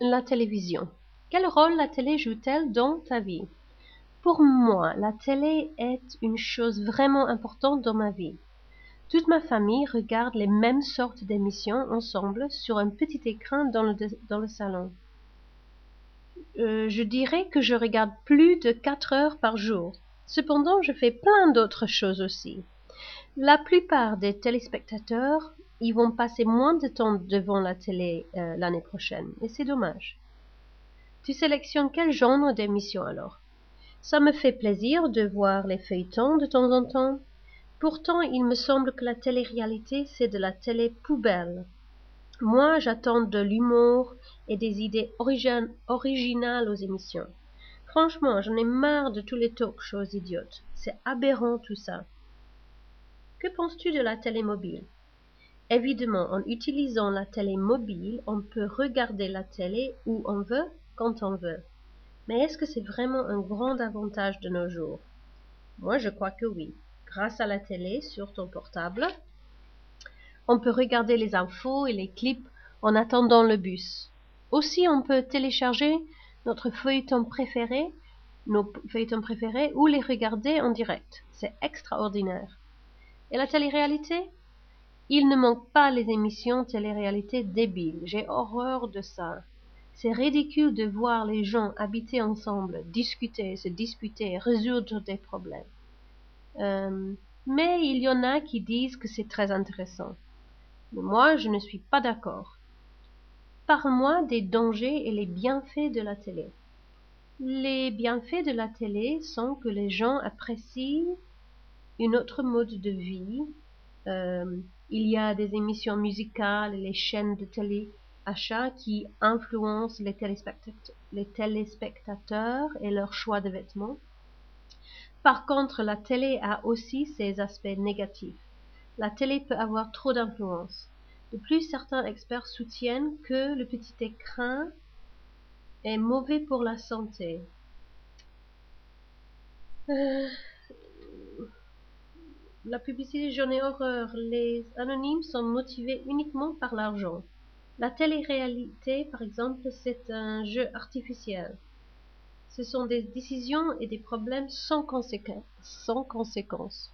La télévision. Quel rôle la télé joue-t-elle dans ta vie? Pour moi, la télé est une chose vraiment importante dans ma vie. Toute ma famille regarde les mêmes sortes d'émissions ensemble sur un petit écran dans le, salon. Euh, je dirais que je regarde plus de quatre heures par jour. Cependant, je fais plein d'autres choses aussi. La plupart des téléspectateurs y vont passer moins de temps devant la télé euh, l'année prochaine, et c'est dommage. Tu sélectionnes quel genre d'émission alors? Ça me fait plaisir de voir les feuilletons de temps en temps. Pourtant, il me semble que la télé-réalité, c'est de la télé-poubelle. Moi, j'attends de l'humour et des idées originales aux émissions. Franchement, j'en ai marre de tous les talk-shows idiotes. C'est aberrant tout ça. Que penses-tu de la télé mobile? Évidemment, en utilisant la télé mobile, on peut regarder la télé où on veut quand on veut. Mais est-ce que c'est vraiment un grand avantage de nos jours? Moi, je crois que oui. Grâce à la télé sur ton portable, on peut regarder les infos et les clips en attendant le bus. Aussi, on peut télécharger notre feuilleton préféré, nos feuilletons préférés, ou les regarder en direct. C'est extraordinaire. Et la télé-réalité? Il ne manque pas les émissions télé-réalité débiles. J'ai horreur de ça. C'est ridicule de voir les gens habiter ensemble, discuter, se disputer, résoudre des problèmes. Euh, mais il y en a qui disent que c'est très intéressant. Mais moi, je ne suis pas d'accord. Parle-moi des dangers et les bienfaits de la télé. Les bienfaits de la télé sont que les gens apprécient une autre mode de vie. Euh, il y a des émissions musicales les chaînes de télé achats qui influencent les téléspectateurs, les téléspectateurs et leur choix de vêtements. Par contre, la télé a aussi ses aspects négatifs. La télé peut avoir trop d'influence. De plus, certains experts soutiennent que le petit écran est mauvais pour la santé. Euh, la publicité, j'en ai horreur. Les anonymes sont motivés uniquement par l'argent. La télé-réalité, par exemple, c'est un jeu artificiel. Ce sont des décisions et des problèmes sans conséquences.